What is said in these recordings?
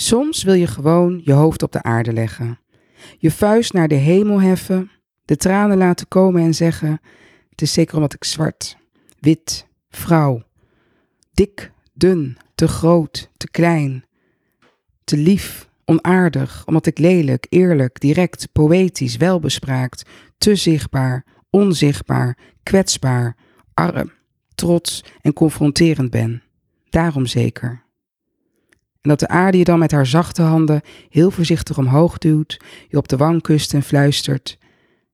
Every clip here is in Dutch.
Soms wil je gewoon je hoofd op de aarde leggen, je vuist naar de hemel heffen, de tranen laten komen en zeggen: Het is zeker omdat ik zwart, wit, vrouw, dik, dun, te groot, te klein, te lief, onaardig, omdat ik lelijk, eerlijk, direct, poëtisch, welbespraakt, te zichtbaar, onzichtbaar, kwetsbaar, arm, trots en confronterend ben. Daarom zeker. En dat de aarde je dan met haar zachte handen heel voorzichtig omhoog duwt, je op de wang kust en fluistert.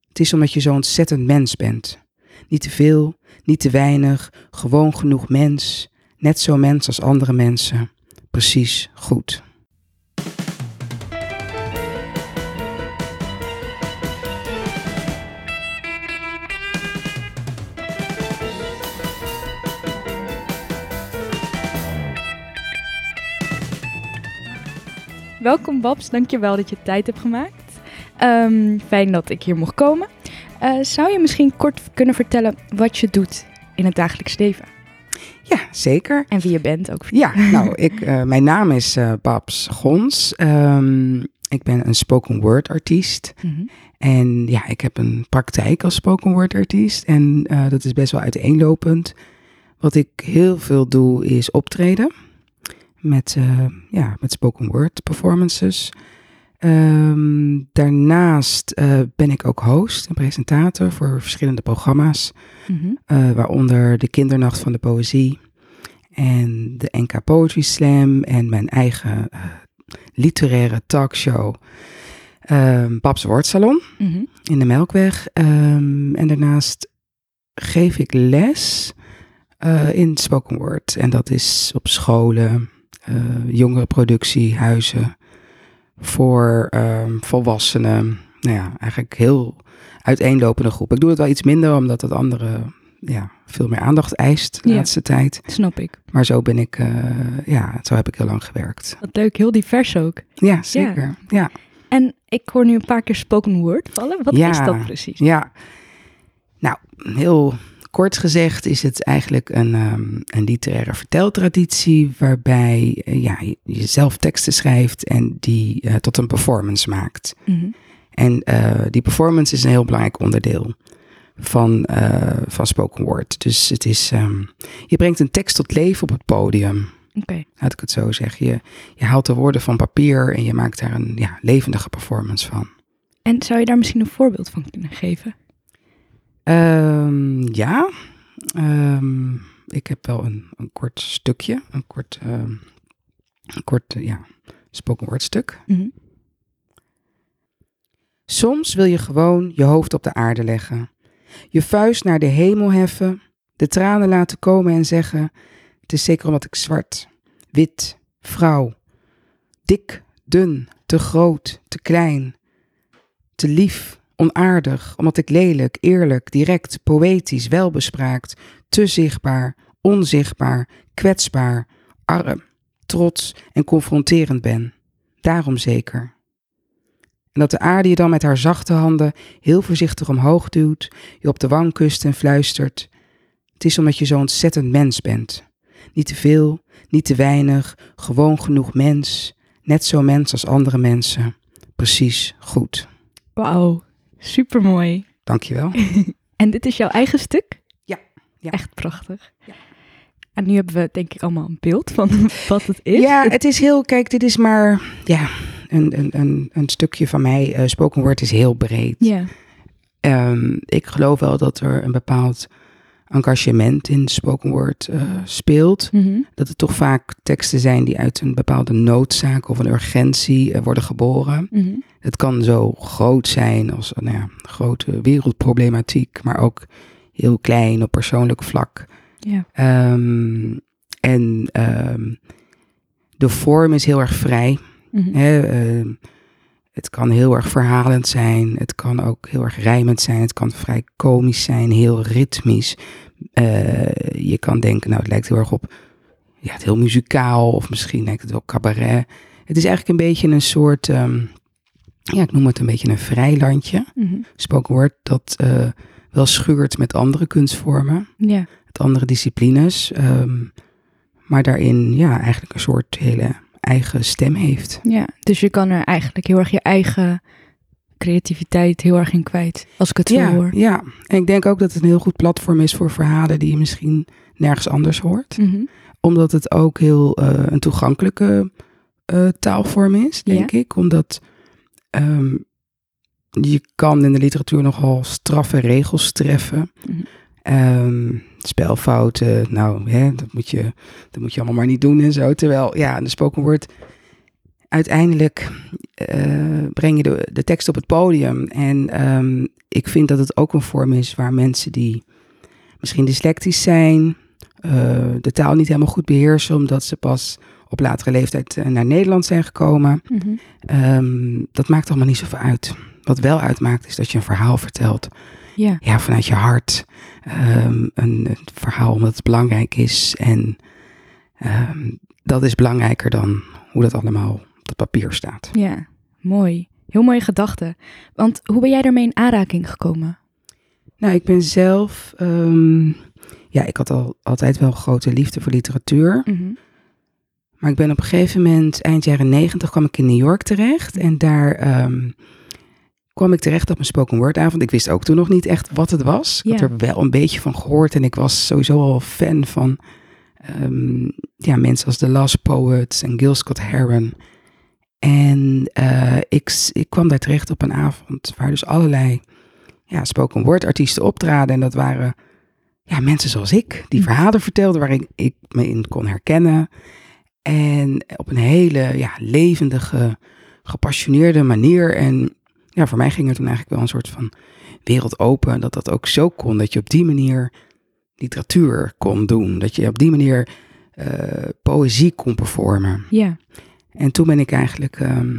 Het is omdat je zo ontzettend mens bent. Niet te veel, niet te weinig, gewoon genoeg mens. Net zo mens als andere mensen. Precies goed. Welkom Babs, dankjewel dat je tijd hebt gemaakt. Ehm, fijn dat ik hier mocht komen. Uh, zou je misschien kort kunnen vertellen wat je doet in het dagelijks leven? Ja, zeker. En wie je bent ook. Ja, nou, ik, uh, mijn naam is uh, Babs Gons. Um, ik ben een spoken word artiest. Mm -hmm. En ja, ik heb een praktijk als spoken word artiest. En dat is best wel uiteenlopend. Wat ik heel veel doe is optreden met, uh, ja, met spoken word performances. Um, daarnaast uh, ben ik ook host en presentator voor verschillende programma's, mm -hmm. uh, waaronder de Kindernacht van de Poëzie en de NK Poetry Slam en mijn eigen literaire talkshow um, Babs Woordsalon mm -hmm. in de Melkweg. Um, en daarnaast geef ik les in spoken word en dat is op scholen, uh, jongerenproductie, huizen voor um, volwassenen. Nou ja, eigenlijk heel uiteenlopende groep. Ik doe het wel iets minder, omdat het andere ja, veel meer aandacht eist de Ja. laatste tijd. Snap ik. Maar zo ben ik, uh, ja, zo heb ik heel lang gewerkt. Wat leuk, heel divers ook. Ja, zeker. Ja. En ik hoor nu een paar keer spoken word vallen. Wat Ja. is dat precies? Ja, nou, heel kort gezegd is het eigenlijk een, um, een literaire verteltraditie waarbij uh, ja, je zelf teksten schrijft en die uh, tot een performance maakt. Mhm. En uh, die performance is een heel belangrijk onderdeel van, van spoken word. Dus het is, um, je brengt een tekst tot leven op het podium. Oké. Laat ik het zo zeggen. Je, je haalt de woorden van papier en je maakt daar een ja, levendige performance van. En zou je daar misschien een voorbeeld van kunnen geven? Um, ja, um, ik heb wel een, een kort stukje, een kort, um, een kort uh, ja, spoken word stuk. Mhm. Soms wil je gewoon je hoofd op de aarde leggen, je vuist naar de hemel heffen, de tranen laten komen en zeggen: Het is zeker omdat ik zwart, wit, vrouw, dik, dun, te groot, te klein, te lief, onaardig, omdat ik lelijk, eerlijk, direct, poëtisch, welbespraakt, te zichtbaar, onzichtbaar, kwetsbaar, arm, trots en confronterend ben. Daarom zeker. En dat de aarde je dan met haar zachte handen heel voorzichtig omhoog duwt, je op de wang kust en fluistert. Het is omdat je zo ontzettend mens bent. Niet te veel, niet te weinig, gewoon genoeg mens. Net zo mens als andere mensen. Precies goed. Wauw, supermooi. Dankjewel. En dit is jouw eigen stuk? Ja, ja. Echt prachtig. Ja. En nu hebben we denk ik allemaal een beeld van wat het is. Ja, het is heel, kijk, dit is maar ja, een, een, een, een stukje van mij. Uh, spoken word is heel breed. Ja. Um, ik geloof wel dat er een bepaald engagement in spoken word uh, speelt. Mm -hmm. Dat het toch vaak teksten zijn die uit een bepaalde noodzaak of een urgentie uh, worden geboren. Mm -hmm. Het kan zo groot zijn als nou ja, grote wereldproblematiek, maar ook heel klein op persoonlijk vlak. Um, en um, de vorm is heel erg vrij. Mm -hmm. Hè, uh, het kan heel erg verhalend zijn. Het kan ook heel erg rijmend zijn. Het kan vrij komisch zijn, heel ritmisch. Uh, je kan denken, nou, het lijkt heel erg op ja, het heel muzikaal. Of misschien lijkt het wel cabaret. Het is eigenlijk een beetje een soort, um, ja, ik noem het een beetje een vrijlandje. Mm -hmm. Spoken word dat uh, wel schuurt met andere kunstvormen. Ja. Met andere disciplines. Um, maar daarin, ja, eigenlijk een soort hele eigen stem heeft. Ja, dus je kan er eigenlijk heel erg je eigen creativiteit heel erg in kwijt, als ik het zo ja, hoor. Ja, en ik denk ook dat het een heel goed platform is voor verhalen die je misschien nergens anders hoort. Mhm. Omdat het ook heel eh, een toegankelijke eh, taalvorm is, denk ik. Omdat ehm, je kan in de literatuur nogal straffe regels treffen. Mhm. Ehm, spelfouten, nou, hè, dat, moet je, dat moet je allemaal maar niet doen en zo. Terwijl, ja, de spoken word, uiteindelijk eh, breng je de, de tekst op het podium. En ehm, ik vind dat het ook een vorm is waar mensen die misschien dyslectisch zijn, eh, de taal niet helemaal goed beheersen, omdat ze pas op latere leeftijd eh, naar Nederland zijn gekomen. Mhm. Ehm, dat maakt allemaal niet zoveel uit. Wat wel uitmaakt is dat je een verhaal vertelt. Ja. Ja, vanuit je hart. Ehm, een, een verhaal omdat het belangrijk is. En ehm, dat is belangrijker dan hoe dat allemaal op het papier staat. ja, mooi. Heel mooie gedachte. Want hoe ben jij daarmee in aanraking gekomen? Nou, ik ben zelf. ehm, ja, ik had al altijd wel grote liefde voor literatuur. Mhm. Maar ik ben op een gegeven moment, eind jaren negentig, kwam ik in New York terecht. En daar kwam ik terecht op een spoken word avond. Ik wist ook toen nog niet echt wat het was. Ik had er wel een beetje van gehoord. En ik was sowieso al fan van ehm, ja, mensen als The Last Poets en Gil Scott Heron. En eh, ik, ik kwam daar terecht op een avond waar dus allerlei ja, spoken word artiesten optraden. En dat waren ja, mensen zoals ik, die Hm. verhalen vertelden waar ik, ik me in kon herkennen. En op een hele ja, levendige, gepassioneerde manier. En ja, voor mij ging er toen eigenlijk wel een soort van wereld open. Dat dat ook zo kon. Dat je op die manier literatuur kon doen. Dat je op die manier eh, poëzie kon performen. Ja. En toen ben ik eigenlijk ehm,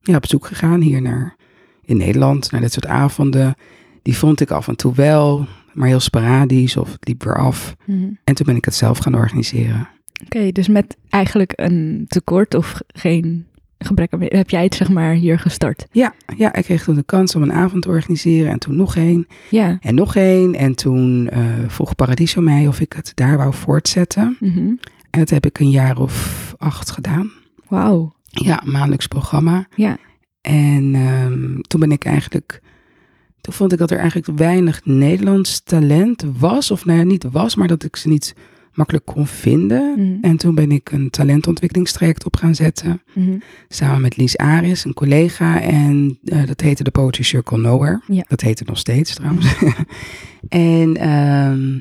ja, op zoek gegaan hier naar in Nederland. Naar dit soort avonden. Die vond ik af en toe wel, maar heel sporadisch of het liep weer af. Mhm. En toen ben ik het zelf gaan organiseren. Oké, dus met eigenlijk een tekort of ge- geen gebrek aan heb jij het zeg maar hier gestart? Ja, ja, ik kreeg toen de kans om een avond te organiseren en toen nog één Ja. en nog één. En toen eh, vroeg Paradiso mij of ik het daar wou voortzetten. Mhm. En dat heb ik een jaar of acht gedaan. Wauw. Ja, maandelijks programma. Ja. En ehm, toen ben ik eigenlijk, toen vond ik dat er eigenlijk weinig Nederlands talent was. Of nou ja, niet was, maar dat ik ze niet makkelijk kon vinden. Mhm. En toen ben ik een talentontwikkelingstraject op gaan zetten. Mhm. Samen met Lies Aris, een collega. En eh, dat heette de Poetry Circle Nowhere. Ja. Dat heet het nog steeds trouwens. en ehm,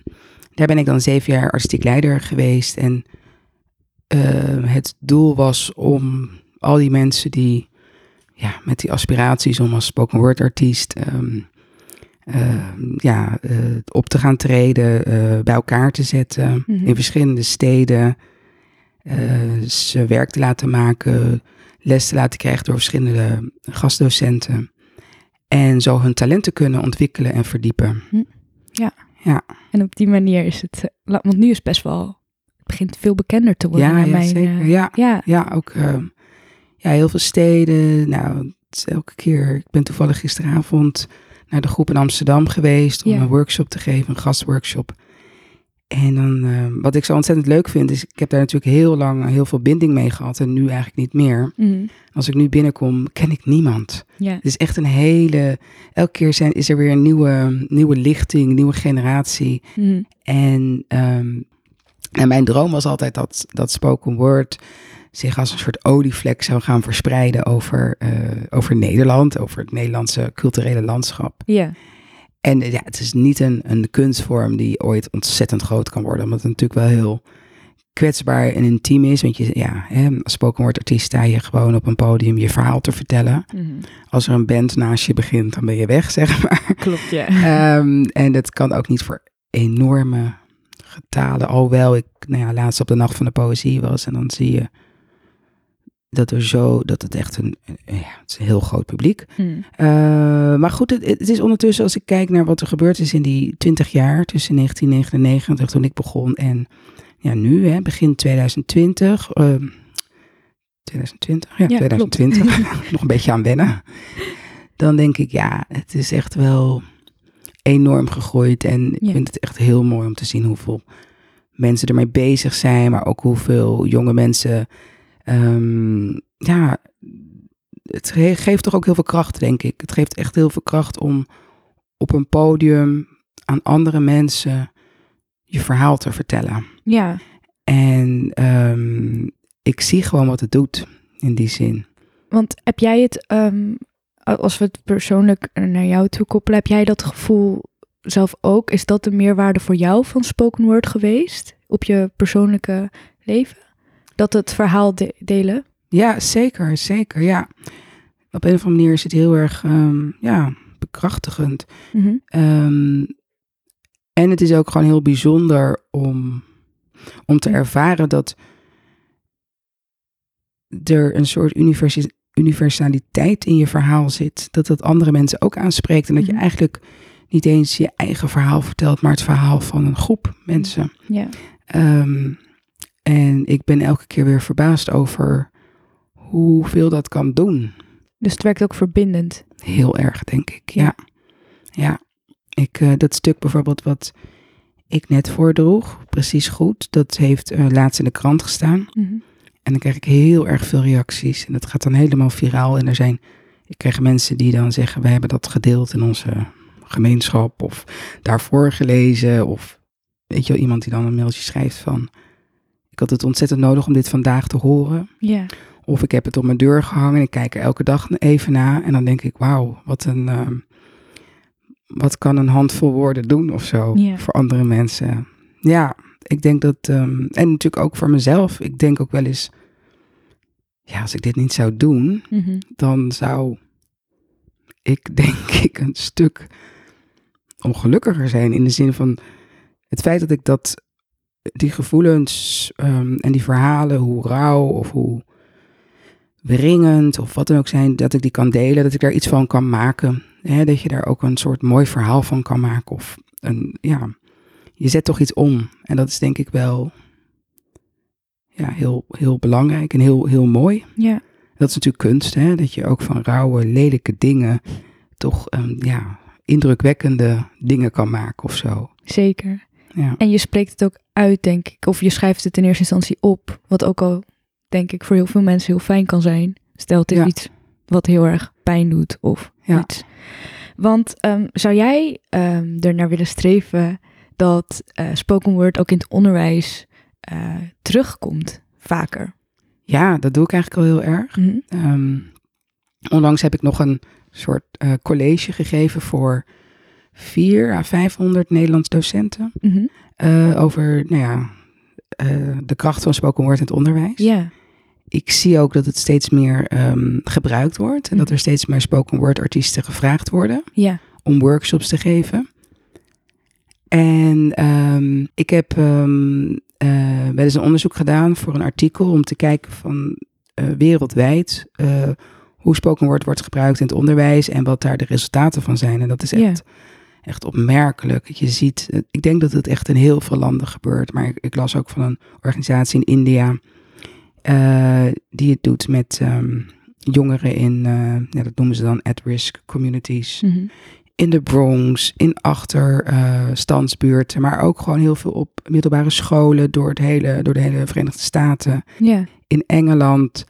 daar ben ik dan zeven jaar artistiek leider geweest. En ehm, het doel was om al die mensen die ja, met die aspiraties om als spoken word artiest ehm, ja, eh, op te gaan treden, eh, bij elkaar te zetten Mhm. in verschillende steden. eh, ze werk te laten maken, les te laten krijgen door verschillende gastdocenten. En zo hun talenten kunnen ontwikkelen en verdiepen. En op die manier is het, want nu is het best wel, het begint veel bekender te worden. Ja, ja mijn, zeker. Ja, ja. ja, ook ehm, ja, heel veel steden. Nou, het is elke keer. Ik ben toevallig gisteravond naar de groep in Amsterdam geweest om Ja. een workshop te geven, een gastworkshop. En dan, ehm, wat ik zo ontzettend leuk vind, is ik heb daar natuurlijk heel lang heel veel binding mee gehad en nu eigenlijk niet meer. Mhm. Als ik nu binnenkom, ken ik niemand. Het is echt een hele. Elke keer zijn, is er weer een nieuwe, nieuwe lichting, nieuwe generatie. Mhm. En, ehm, en mijn droom was altijd dat, dat spoken word zich als een soort olievlek zou gaan verspreiden over, eh, over Nederland, over het Nederlandse culturele landschap. ja. En eh, ja, het is niet een, een kunstvorm die ooit ontzettend groot kan worden, omdat het natuurlijk wel heel kwetsbaar en intiem is. Want je, ja, hè, als spoken word artiest sta je gewoon op een podium je verhaal te vertellen. Mhm. Als er een band naast je begint, dan ben je weg, zeg maar. Klopt, ja. Ehm, en dat kan ook niet voor enorme getalen. Alhoewel ik nou ja, laatst op de Nacht van de Poëzie was. En dan zie je dat er zo, dat het echt een, ja, het is een heel groot publiek. Uh, maar goed, het, het is ondertussen, als ik kijk naar wat er gebeurd is in die 20 jaar, tussen 1999 toen ik begon en ja, nu, hè, begin 2020. ehm 2020, ja, Ja, 2020. Nog een beetje aan wennen. Dan denk ik, ja, het is echt wel enorm gegroeid. En ik Ja. vind het echt heel mooi om te zien hoeveel mensen ermee bezig zijn. Maar ook hoeveel jonge mensen ehm, ja, het ge- geeft toch ook heel veel kracht, denk ik. Het geeft echt heel veel kracht om op een podium aan andere mensen je verhaal te vertellen. Ja, En ehm, ik zie gewoon wat het doet in die zin. want heb jij het, ehm, als we het persoonlijk naar jou toe koppelen, heb jij dat gevoel zelf ook? Is dat de meerwaarde voor jou van spoken word geweest op je persoonlijke leven? Dat het verhaal de- delen? Ja, zeker, zeker, ja. Op een of andere manier is het heel erg, ehm, ja, bekrachtigend. Mhm. Ehm, en het is ook gewoon heel bijzonder om, om te ervaren dat er een soort universi- universaliteit in je verhaal zit. Dat dat andere mensen ook aanspreekt. En dat je Mhm. eigenlijk niet eens je eigen verhaal vertelt, maar het verhaal van een groep mensen. Ja. Ehm, en ik ben elke keer weer verbaasd over hoeveel dat kan doen. Dus het werkt ook verbindend. Heel erg, denk ik. Ja. Ja. Ik, eh, dat stuk bijvoorbeeld wat ik net voordroeg, precies goed, dat heeft eh, laatst in de krant gestaan. Mhm. En dan krijg ik heel erg veel reacties. En dat gaat dan helemaal viraal. En er zijn, ik krijg mensen die dan zeggen, we hebben dat gedeeld in onze gemeenschap. Of daarvoor gelezen. Of weet je wel, iemand die dan een mailtje schrijft van, ik had het ontzettend nodig om dit vandaag te horen. Ja. Of ik heb het op mijn deur gehangen en ik kijk er elke dag even na. En dan denk ik, wauw, wat een. ehm, wat kan een handvol woorden doen of zo Ja. voor andere mensen. Ja, ik denk dat. ehm, en natuurlijk ook voor mezelf. Ik denk ook wel eens. Ja, als ik dit niet zou doen, Mhm. dan zou ik denk ik een stuk ongelukkiger zijn. In de zin van het feit dat ik dat, die gevoelens ehm, en die verhalen, hoe rauw of hoe wringend of wat dan ook zijn, dat ik die kan delen, dat ik daar iets van kan maken. Hè, dat je daar ook een soort mooi verhaal van kan maken. Of een, ja, je zet toch iets om. En dat is denk ik wel ja, heel, heel belangrijk en heel, heel mooi. Ja. Dat is natuurlijk kunst, hè? dat je ook van rauwe, lelijke dingen toch ehm, ja, indrukwekkende dingen kan maken of zo. Zeker. Ja. En je spreekt het ook uit, denk ik. Of je schrijft het in eerste instantie op. Wat ook al, denk ik, voor heel veel mensen heel fijn kan zijn. Stel het is Ja. iets wat heel erg pijn doet of Ja. iets. Want ehm, zou jij ehm er naar willen streven dat eh, spoken word ook in het onderwijs eh, terugkomt? Vaker. ja, dat doe ik eigenlijk al heel erg. Mhm. Ehm, onlangs heb ik nog een soort eh, college gegeven voor vier à 500 Nederlands docenten. Mhm. eh, over nou ja, eh, de kracht van spoken word in het onderwijs. Ik zie ook dat het steeds meer ehm, gebruikt wordt. En dat Mhm. er steeds meer spoken word artiesten gevraagd worden. Om workshops te geven. En ehm, ik heb ehm, eh, wel eens een onderzoek gedaan voor een artikel om te kijken van wereldwijd hoe spoken word wordt gebruikt in het onderwijs en wat daar de resultaten van zijn. En dat is echt, echt opmerkelijk. Je ziet, eh, ik denk dat het echt in heel veel landen gebeurt, maar ik, ik las ook van een organisatie in India eh, die het doet met ehm, jongeren in, eh, ja, dat noemen ze dan at-risk communities Mhm. in de Bronx, in achterstandsbuurten, maar ook gewoon heel veel op middelbare scholen door, het hele, door de hele Verenigde Staten, Ja. in Engeland.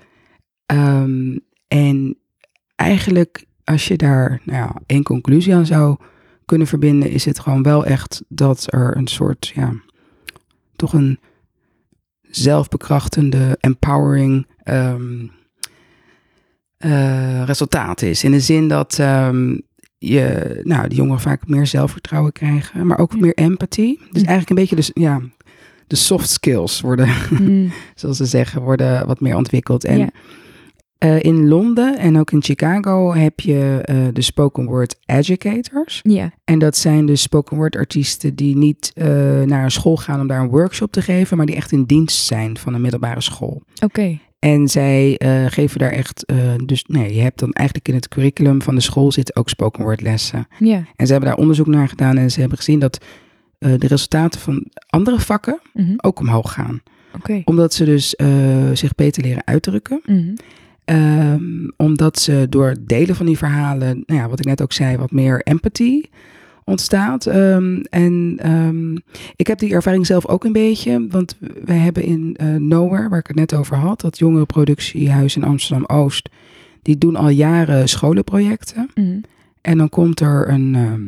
Ehm, en eigenlijk, als je daar nou ja, één conclusie aan zou kunnen verbinden, is het gewoon wel echt dat er een soort, ja, toch een zelfbekrachtende, empowering eh, resultaat is. In de zin dat ehm, je, nou, de jongeren vaak meer zelfvertrouwen krijgen, maar ook Ja. meer empathie. Dus Mm. eigenlijk een beetje de, s- ja, de soft skills worden, Mhm. zoals ze zeggen, worden wat meer ontwikkeld. En Ja. Eh, in Londen en ook in Chicago heb je eh, de spoken word educators. Ja. En dat zijn dus spoken word artiesten die niet eh, naar een school gaan om daar een workshop te geven, maar die echt in dienst zijn van een middelbare school. Oké. En zij geven daar echt, dus nee, je hebt dan eigenlijk in het curriculum van de school zitten ook spoken word lessen. Ja. En ze hebben daar onderzoek naar gedaan en ze hebben gezien dat de resultaten van andere vakken Mhm. ook omhoog gaan. Oké. Omdat ze dus zich beter leren uitdrukken. Mhm. Ehm, omdat ze door het delen van die verhalen, nou ja, wat ik net ook zei, wat meer empathie ontstaat. Ehm, en ehm, ik heb die ervaring zelf ook een beetje, want wij hebben in uh, Nowhere, waar ik het net over had, dat jongerenproductiehuis in Amsterdam-Oost, die doen al jaren scholenprojecten. Mhm. En dan komt er een, ehm,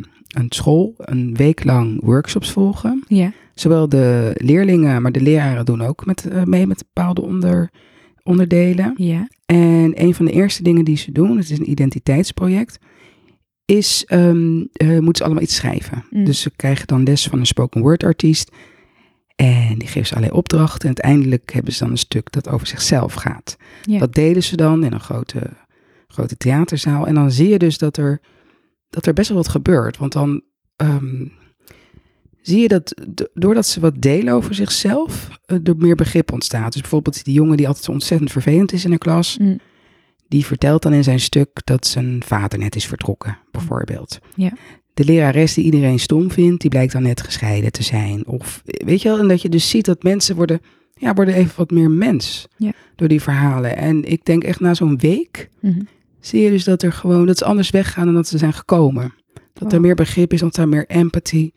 een school een week lang workshops volgen. Zowel de leerlingen, maar de leraren doen ook met, eh, mee met bepaalde onder, onderdelen. Ja. En een van de eerste dingen die ze doen, het is een identiteitsproject, is um, moeten ze allemaal iets schrijven. Mm. Dus ze krijgen dan les van een spoken word artiest. En die geven ze allerlei opdrachten. En uiteindelijk hebben ze dan een stuk dat over zichzelf gaat. Ja. Dat delen ze dan in een grote, grote theaterzaal. En dan zie je dus dat er, dat er best wel wat gebeurt. Want dan ehm, zie je dat doordat ze wat delen over zichzelf, eh, er meer begrip ontstaat. Dus bijvoorbeeld die jongen die altijd ontzettend vervelend is in de klas, Mm. die vertelt dan in zijn stuk dat zijn vader net is vertrokken, bijvoorbeeld. Ja. De lerares die iedereen stom vindt, die blijkt dan net gescheiden te zijn. Of weet je wel, en dat je dus ziet dat mensen worden, ja, worden even wat meer mens Ja. door die verhalen. En ik denk echt na zo'n week Mhm. zie je dus dat er gewoon, dat ze anders weggaan dan dat ze zijn gekomen. Dat er meer begrip is, dat er meer empathie.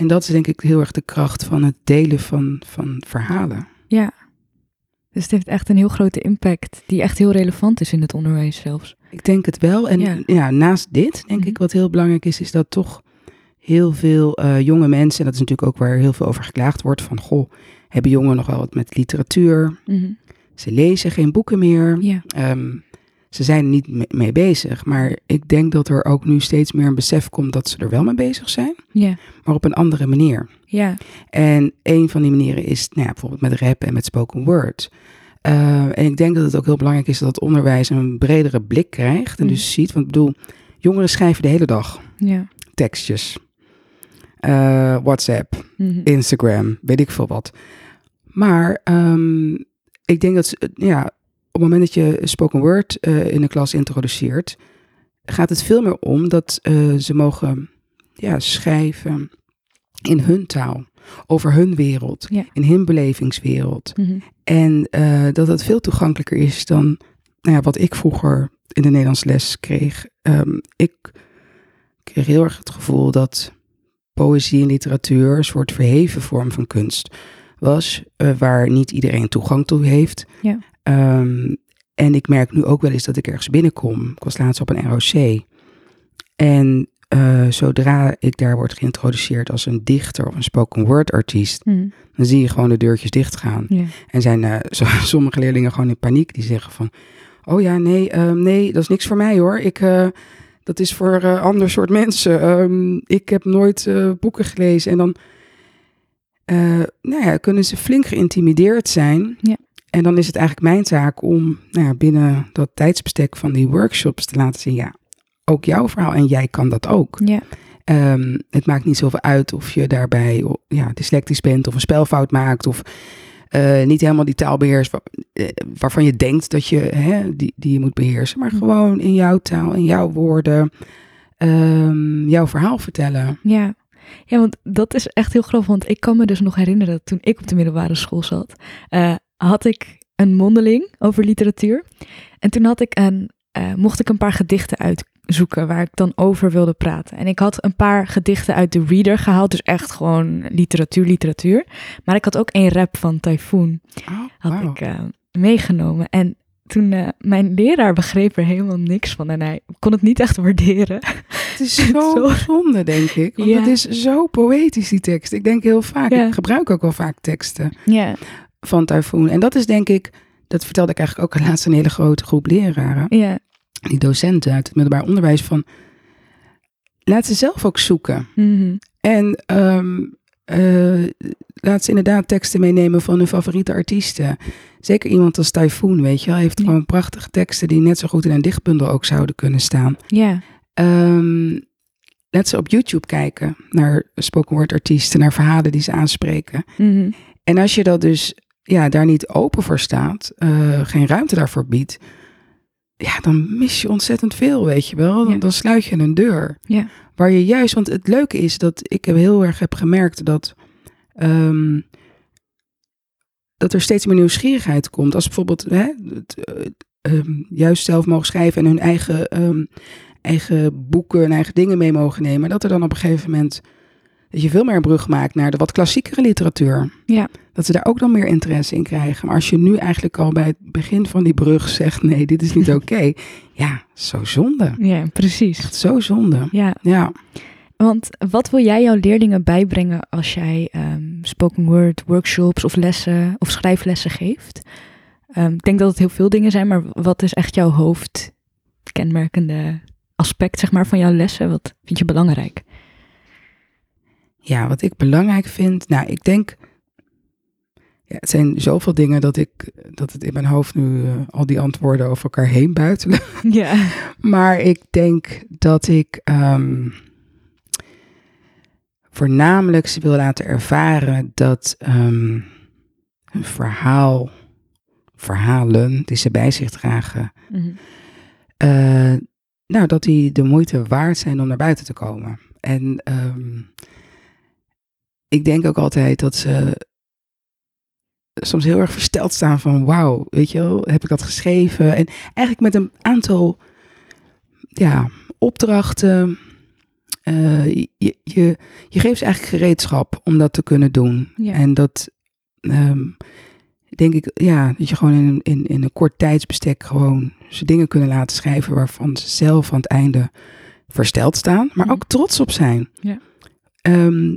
En dat is denk ik heel erg de kracht van het delen van, van verhalen. Ja. Dus het heeft echt een heel grote impact, die echt heel relevant is in het onderwijs zelfs. Ik denk het wel. En Ja. ja, naast dit, denk Mhm. ik, wat heel belangrijk is, is dat toch heel veel eh, jonge mensen, en dat is natuurlijk ook waar heel veel over geklaagd wordt, van goh, hebben jongeren nog wel wat met literatuur? Mhm. Ze lezen geen boeken meer. Ja. Ehm, ze zijn er niet me- mee bezig. Maar ik denk dat er ook nu steeds meer een besef komt dat ze er wel mee bezig zijn, Ja. maar op een andere manier. Ja. En een van die manieren is nou ja, bijvoorbeeld met rap en met spoken word. Eh, en ik denk dat het ook heel belangrijk is dat het onderwijs een bredere blik krijgt. En Mhm. dus ziet, want ik bedoel, jongeren schrijven de hele dag Ja. tekstjes. Eh, WhatsApp, Mhm. Instagram, weet ik veel wat. Maar ehm, ik denk dat, ze- ja, op het moment dat je spoken word eh, in de klas introduceert, gaat het veel meer om dat eh, ze mogen ja, schrijven in hun taal, over hun wereld, Ja. in hun belevingswereld. Mhm. En eh, dat het veel toegankelijker is dan nou ja, wat ik vroeger in de Nederlands les kreeg. Ehm, ik kreeg heel erg het gevoel dat poëzie en literatuur een soort verheven vorm van kunst was, waar niet iedereen toegang toe heeft. Ja. Ehm, en ik merk nu ook wel eens dat ik ergens binnenkom. Ik was laatst op een ROC. En eh, zodra ik daar word geïntroduceerd als een dichter of een spoken word artiest, Mhm. dan zie je gewoon de deurtjes dichtgaan. En zijn eh, sommige leerlingen gewoon in paniek. Die zeggen van, oh ja, nee, ehm, nee, dat is niks voor mij hoor. Ik, eh, dat is voor eh ander soort mensen. Ehm, ik heb nooit boeken gelezen. En dan nou ja, kunnen ze flink geïntimideerd zijn. Ja. En dan is het eigenlijk mijn taak om nou ja, binnen dat tijdsbestek van die workshops te laten zien, ja, ook jouw verhaal en jij kan dat ook. Ja. Ehm, het maakt niet zoveel uit of je daarbij ja, dyslectisch bent of een spelfout maakt of eh, niet helemaal die taal beheerst wa- eh, waarvan je denkt dat je hè, die, die je moet beheersen. Maar Mhm. gewoon in jouw taal, in jouw woorden, ehm, jouw verhaal vertellen. Ja. ja, want dat is echt heel grappig. Want ik kan me dus nog herinneren dat toen ik op de middelbare school zat, eh, had ik een mondeling over literatuur. En toen had ik een, eh, mocht ik een paar gedichten uitzoeken waar ik dan over wilde praten. En ik had een paar gedichten uit de reader gehaald, dus echt gewoon literatuur, literatuur. Maar ik had ook één rap van Typhoon Oh, had ik eh, meegenomen. En toen, eh, mijn leraar begreep er helemaal niks van en hij kon het niet echt waarderen. Het is zo, Zo. zonde, denk ik. Want Ja. het is zo poëtisch, die tekst. Ik denk heel vaak, Ja. ik gebruik ook wel vaak teksten Ja, van Typhoon. En dat is denk ik, dat vertelde ik eigenlijk ook laatst een hele grote groep leraren. ja, die docenten uit het middelbaar onderwijs van laat ze zelf ook zoeken. mhm, En ehm, eh, laat ze inderdaad teksten meenemen van hun favoriete artiesten. Zeker iemand als Typhoon, weet je wel, heeft Ja. gewoon prachtige teksten die net zo goed in een dichtbundel ook zouden kunnen staan. ja, Ehm, laat ze op YouTube kijken naar spoken word artiesten, naar verhalen die ze aanspreken. mhm, En als je dat dus ja, daar niet open voor staat, eh, geen ruimte daarvoor biedt, ja, dan mis je ontzettend veel, weet je wel. Dan, Ja. dan sluit je een deur. Ja. Waar je juist, want het leuke is dat ik heel erg heb gemerkt dat, ehm, dat er steeds meer nieuwsgierigheid komt. Als bijvoorbeeld hè, het, eh, ehm, juist zelf mogen schrijven en hun eigen, ehm, eigen boeken en eigen dingen mee mogen nemen. Dat er dan op een gegeven moment dat je veel meer een brug maakt naar de wat klassiekere literatuur. Ja. Dat ze daar ook dan meer interesse in krijgen. Maar als je nu eigenlijk al bij het begin van die brug zegt: nee, dit is niet oké. ja, zo zonde. Ja, precies. Echt zo zonde. Ja, Ja. want wat wil jij jouw leerlingen bijbrengen als jij ehm, spoken word workshops of lessen of schrijflessen geeft? Ehm, ik denk dat het heel veel dingen zijn, maar wat is echt jouw hoofdkenmerkende aspect zeg maar, van jouw lessen? Wat vind je belangrijk? Ja, wat ik belangrijk vind, nou, ik denk, ja, het zijn zoveel dingen dat ik, dat het in mijn hoofd nu eh, al die antwoorden over elkaar heen buitelen. Ja. Maar ik denk dat ik ehm, voornamelijk ze wil laten ervaren dat ehm, een verhaal, verhalen die ze bij zich dragen, Mhm. eh, nou, dat die de moeite waard zijn om naar buiten te komen. En ehm, ik denk ook altijd dat ze soms heel erg versteld staan van wauw, weet je wel, heb ik dat geschreven? En eigenlijk met een aantal ja, opdrachten. eh, je, je, je geeft ze eigenlijk gereedschap om dat te kunnen doen. Ja. En dat ehm, denk ik, ja, dat je gewoon in, in, in een kort tijdsbestek gewoon ze dingen kunnen laten schrijven waarvan ze zelf aan het einde versteld staan, maar Mhm. ook trots op zijn. Ja. Ehm,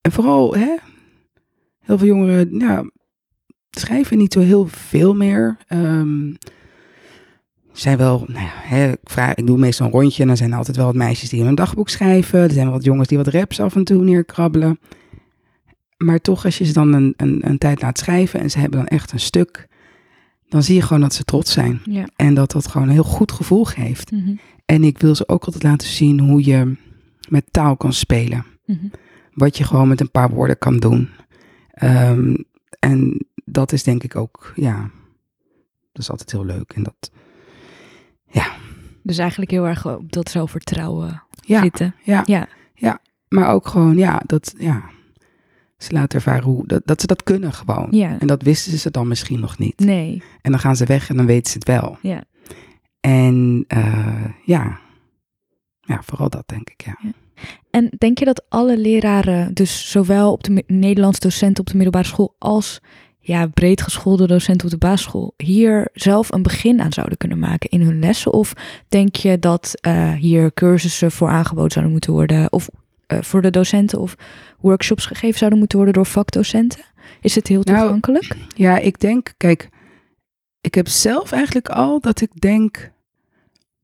en vooral, hè, heel veel jongeren ja, schrijven niet zo heel veel meer. Ehm, zijn wel, nou ja, hè, ik, vraag, ik doe meestal een rondje en dan zijn er altijd wel wat meisjes die in een dagboek schrijven. Er zijn wel wat jongens die wat raps af en toe neerkrabbelen. Maar toch, als je ze dan een, een, een tijd laat schrijven en ze hebben dan echt een stuk, dan zie je gewoon dat ze trots zijn. Ja. En dat dat gewoon een heel goed gevoel geeft. Mhm. En ik wil ze ook altijd laten zien hoe je met taal kan spelen. Mhm. Wat je gewoon met een paar woorden kan doen. Ehm, en dat is denk ik ook, ja, dat is altijd heel leuk. En dat, Dus eigenlijk heel erg op dat zelfvertrouwen ja, zitten. ja, Ja. maar ook gewoon, ja, dat, ja, ze laten ervaren hoe, dat, dat ze dat kunnen gewoon. Ja. En dat wisten ze dan misschien nog niet. Nee. En dan gaan ze weg en dan weten ze het wel. Ja. En eh, ja, ja, vooral dat denk ik, ja. En denk je dat alle leraren, dus zowel op de Nederlands docenten op de middelbare school als ja, breed geschoolde docenten op de basisschool, hier zelf een begin aan zouden kunnen maken in hun lessen? Of denk je dat eh, hier cursussen voor aangeboden zouden moeten worden, of eh, voor de docenten, of workshops gegeven zouden moeten worden door vakdocenten? Is het heel Nou, toegankelijk? Ja, ik denk, kijk, ik heb zelf eigenlijk al dat ik denk,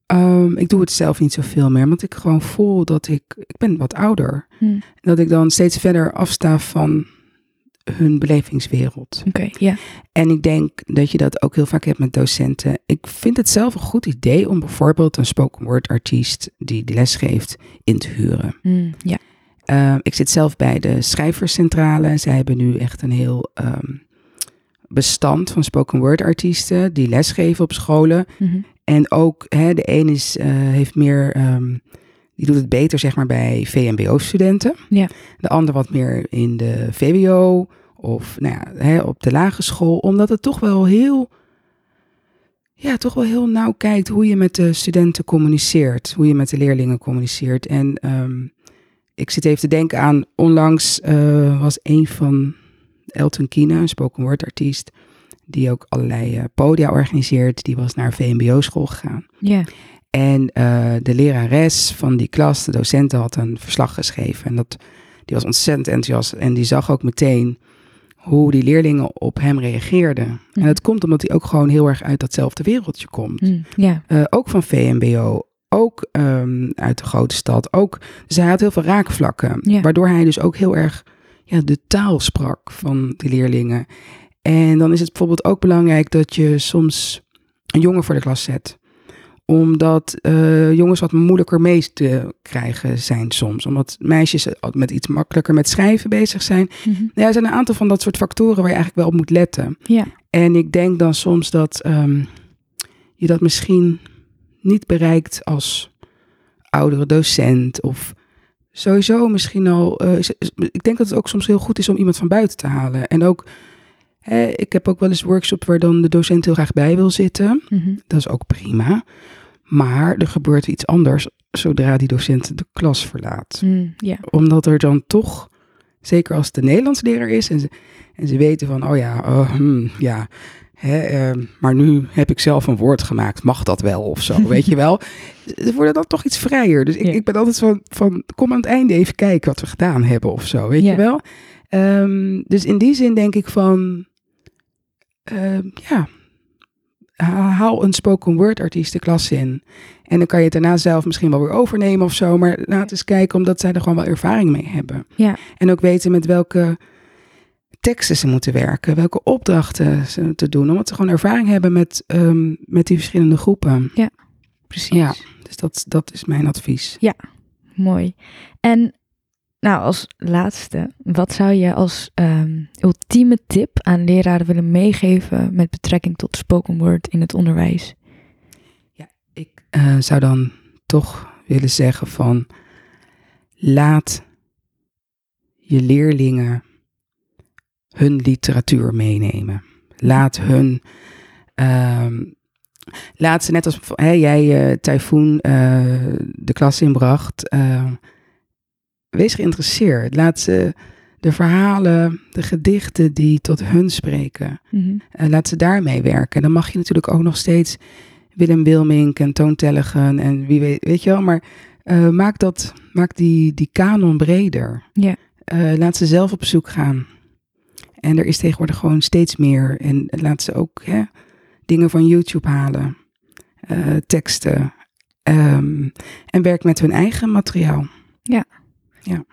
ehm, ik doe het zelf niet zoveel meer, want ik gewoon voel dat ik, ik ben wat ouder, Hm, dat ik dan steeds verder afsta van hun belevingswereld. Oké, ja. En ik denk dat je dat ook heel vaak hebt met docenten. Ik vind het zelf een goed idee om bijvoorbeeld een spoken word artiest die de les geeft in te huren. Hm, ja. Uh, ik zit zelf bij de schrijverscentrale. Zij hebben nu echt een heel um, bestand van spoken word artiesten die lesgeven op scholen. Mm -hmm. En ook hè, de een is, uh, heeft meer, um, die doet het beter zeg maar bij VMBO-studenten. Ja. De ander wat meer in de VWO of nou ja, hè, op de lagere school. Omdat het toch wel heel, ja, toch wel heel nauw kijkt hoe je met de studenten communiceert. Hoe je met de leerlingen communiceert. En um, ik zit even te denken aan, onlangs uh, was een van Elton Kina, een spoken word artiest, die ook allerlei uh, podia organiseert, die was naar VMBO-school gegaan. Ja. En uh, de lerares van die klas, de docenten, had een verslag geschreven. En dat, die was ontzettend enthousiast. En die zag ook meteen hoe die leerlingen op hem reageerden. Mm. En dat komt omdat hij ook gewoon heel erg uit datzelfde wereldje komt. Mm, ja. Uh, ook van VMBO, ook um, uit de grote stad. Ook, dus hij had heel veel raakvlakken. Waardoor hij dus ook heel erg ja, de taal sprak van die leerlingen. En dan is het bijvoorbeeld ook belangrijk dat je soms een jongen voor de klas zet. Omdat uh, jongens wat moeilijker mee te krijgen zijn soms. Omdat meisjes met iets makkelijker met schrijven bezig zijn. Mm -hmm. ja, er zijn een aantal van dat soort factoren waar je eigenlijk wel op moet letten. Ja. En ik denk dan soms dat um, je dat misschien niet bereikt als oudere docent of sowieso misschien al. Uh, ik denk dat het ook soms heel goed is om iemand van buiten te halen. En ook, hè, ik heb ook wel eens workshops waar dan de docent heel graag bij wil zitten. Mm -hmm. Dat is ook prima. Maar er gebeurt iets anders zodra die docent de klas verlaat. Mm. Omdat er dan toch, zeker als het de Nederlands leraar is en ze, en ze weten van, oh ja, oh, hmm, ja, hè, ehm, maar nu heb ik zelf een woord gemaakt, mag dat wel of zo, weet je wel. Ze worden dan toch iets vrijer. Dus ik, ik ben altijd van, van, kom aan het einde even kijken wat we gedaan hebben of zo, weet je wel. Ehm, dus in die zin denk ik van, ehm, ja, ha- haal een spoken word artiest de klas in. En dan kan je het daarna zelf misschien wel weer overnemen of zo. Maar laat eens kijken, omdat zij er gewoon wel ervaring mee hebben. Ja. En ook weten met welke teksten ze moeten werken, welke opdrachten ze te doen. Omdat ze gewoon ervaring hebben met, ehm, met die verschillende groepen. Precies. Ja, dus dat, dat is mijn advies. Mooi. En nou, als laatste, wat zou je als ehm, ultieme tip aan leraren willen meegeven met betrekking tot spoken word in het onderwijs? Ik eh, zou dan toch willen zeggen van laat je leerlingen hun literatuur meenemen. Laat hun, ehm, laat ze net als hè, jij eh, de klas inbracht, wees geïnteresseerd. Laat ze de verhalen, de gedichten die tot hun spreken, Mhm. eh, laat ze daarmee werken. Dan mag je natuurlijk ook nog steeds Willem Wilmink en Toon Tellegen en wie weet, weet je wel. Maar eh, maak, dat, maak die, die kanon breder. Ja. Eh, laat ze zelf op zoek gaan. En er is tegenwoordig gewoon steeds meer. En laat ze ook hè, dingen van YouTube halen. teksten. Ehm, en werk met hun eigen materiaal.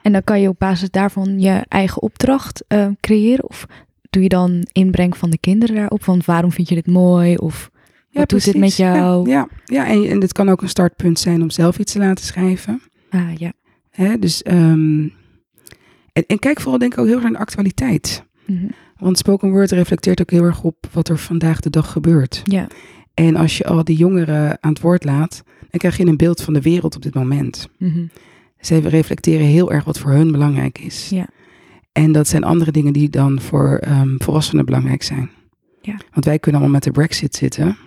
En dan kan je op basis daarvan je eigen opdracht eh, creëren? Of doe je dan inbreng van de kinderen daarop? Van waarom vind je dit mooi? Of wat doet dit met precies. Ja, jou? Ja, ja, en, en dit kan ook een startpunt zijn om zelf iets te laten schrijven. Ah ja. Hè, dus, ehm, en, en kijk vooral denk ik ook heel erg naar de actualiteit. Mhm. Want spoken word reflecteert ook heel erg op wat er vandaag de dag gebeurt. Ja. En als je al die jongeren aan het woord laat, dan krijg je een beeld van de wereld op dit moment. Mhm. Ze reflecteren heel erg wat voor hun belangrijk is. Ja. En dat zijn andere dingen die dan voor ehm, volwassenen belangrijk zijn. Ja. Want wij kunnen allemaal met de brexit zitten.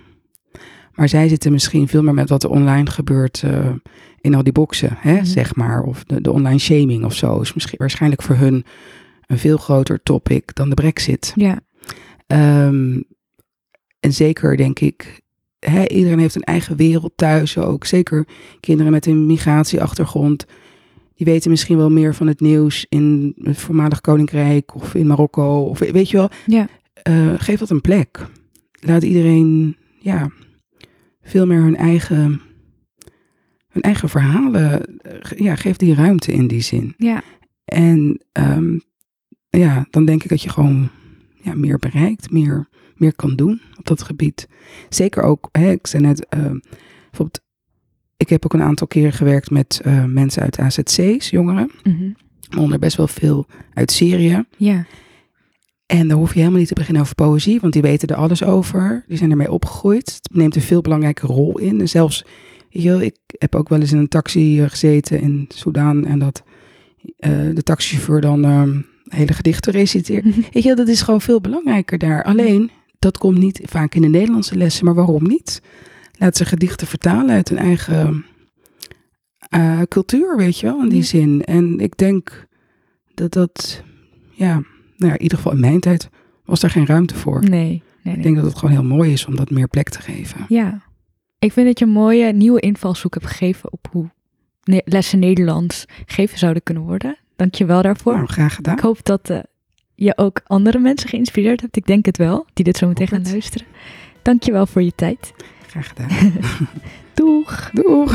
Maar zij zitten misschien veel meer met wat er online gebeurt eh, in al die boxen, hè, Mhm. zeg maar. Of de, de online shaming of zo is misschien waarschijnlijk voor hun een veel groter topic dan de brexit. Ja. Ehm, en zeker denk ik, iedereen heeft een eigen wereld thuis ook. Zeker kinderen met een migratieachtergrond. Die weten misschien wel meer van het nieuws in het voormalig koninkrijk of in Marokko. Of weet je wel, Ja. Eh, geef dat een plek. Laat iedereen, ja, veel meer hun eigen, hun eigen verhalen, eh, ja, geef die ruimte in die zin. Ja. En ehm, ja, dan denk ik dat je gewoon ja, meer bereikt, meer, meer kan doen op dat gebied. Zeker ook, hè, ik zei net, ehm, bijvoorbeeld, ik heb ook een aantal keren gewerkt met eh, mensen uit AZC's, jongeren, Mhm. onder best wel veel uit Syrië. Ja. En dan hoef je helemaal niet te beginnen over poëzie, want die weten er alles over. Die zijn ermee opgegroeid. Het neemt een veel belangrijke rol in. En zelfs, je ik heb ook wel eens in een taxi eh, gezeten in Soudaan en dat eh, de taxichauffeur dan ehm, hele gedichten reciteert. Weet je wel, dat is gewoon veel belangrijker daar. Alleen, dat komt niet vaak in de Nederlandse lessen, maar waarom niet? Laat ze gedichten vertalen uit hun eigen eh, cultuur, weet je wel, in die Ja. zin. En ik denk dat dat, ja, nou ja, in ieder geval in mijn tijd was daar geen ruimte voor. Nee. nee, nee. Ik denk dat het gewoon heel mooi is om dat meer plek te geven. Ja. Ik vind dat je een mooie nieuwe invalshoek hebt gegeven op hoe lessen Nederlands gegeven zouden kunnen worden. Dank je wel daarvoor. Nou, graag gedaan. Ik hoop dat eh, je ook andere mensen geïnspireerd hebt. Ik denk het wel, die dit zo meteen gaan luisteren. Dank je wel voor je tijd. Graag gedaan. Doeg! Doeg!